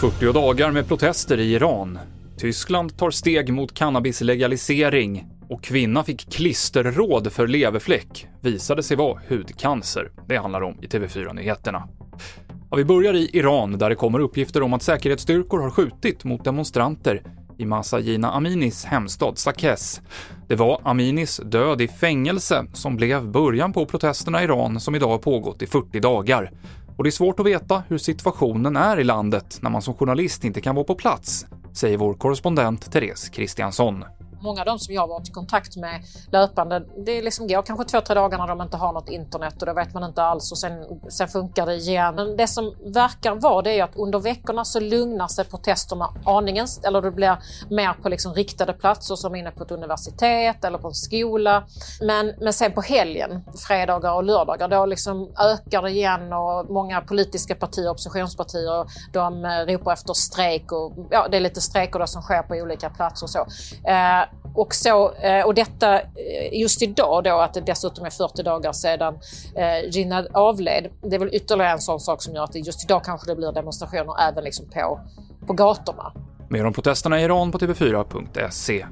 –40 dagar med protester i Iran. Tyskland tar steg mot cannabislegalisering och kvinna fick klisterråd för leverfläck visade sig vara hudcancer. Det handlar om i TV4-nyheterna. Ja, vi börjar i Iran där det kommer uppgifter om att säkerhetsstyrkor har skjutit mot demonstranter i Masa Jina Aminis hemstad Sakes. Det var Aminis död i fängelse som blev början på protesterna i Iran som idag har pågått i 40 dagar. Och det är svårt att veta hur situationen är i landet när man som journalist inte kan vara på plats, säger vår korrespondent Therese Kristiansson. Många av dem som jag har varit i kontakt med löpande, det liksom går kanske två, tre dagar när de inte har något internet och då vet man inte alls och sen, sen funkar det igen. Men det som verkar vara det är att under veckorna så lugnar sig protesterna aningen, eller det blir mer på liksom riktade platser som inne på ett universitet eller på en skola. Men, men sen på helgen, fredagar och lördagar, då liksom ökar det igen och många politiska partier, oppositionspartier, de eh, ropar efter strejk och ja, det är lite strejker som sker på olika platser och så. Eh, och, så, eh, och detta eh, just idag då att det dessutom är 40 dagar sedan eh, Jinnah avled. Det är väl ytterligare en sån sak som gör att just idag kanske det blir demonstrationer även liksom på, på gatorna. Mer om protesterna i Iran på tv4.se.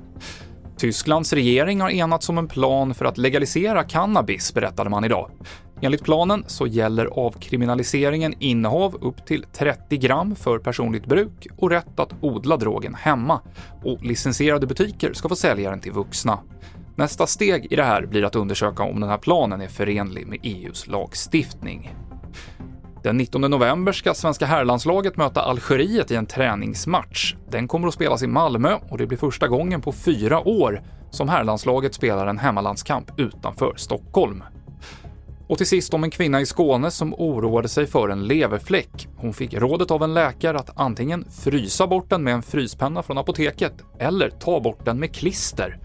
Tysklands regering har enats om en plan för att legalisera cannabis, berättade man idag. Enligt planen så gäller avkriminaliseringen innehav upp till 30 gram för personligt bruk och rätt att odla drogen hemma. Och licensierade butiker ska få sälja den till vuxna. Nästa steg i det här blir att undersöka om den här planen är förenlig med EUs lagstiftning. Den 19 november ska svenska herrlandslaget möta Algeriet i en träningsmatch. Den kommer att spelas i Malmö och det blir första gången på fyra år som herrlandslaget spelar en hemmalandskamp utanför Stockholm. Och till sist om en kvinna i Skåne som oroade sig för en leverfläck. Hon fick rådet av en läkare att antingen frysa bort den med en fryspenna från apoteket eller ta bort den med klister.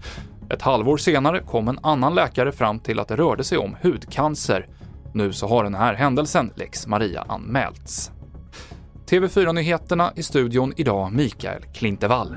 Ett halvår senare kom en annan läkare fram till att det rörde sig om hudcancer. Nu så har den här händelsen Lex Maria anmälts. TV4-nyheterna i studion idag Mikael Klintevall.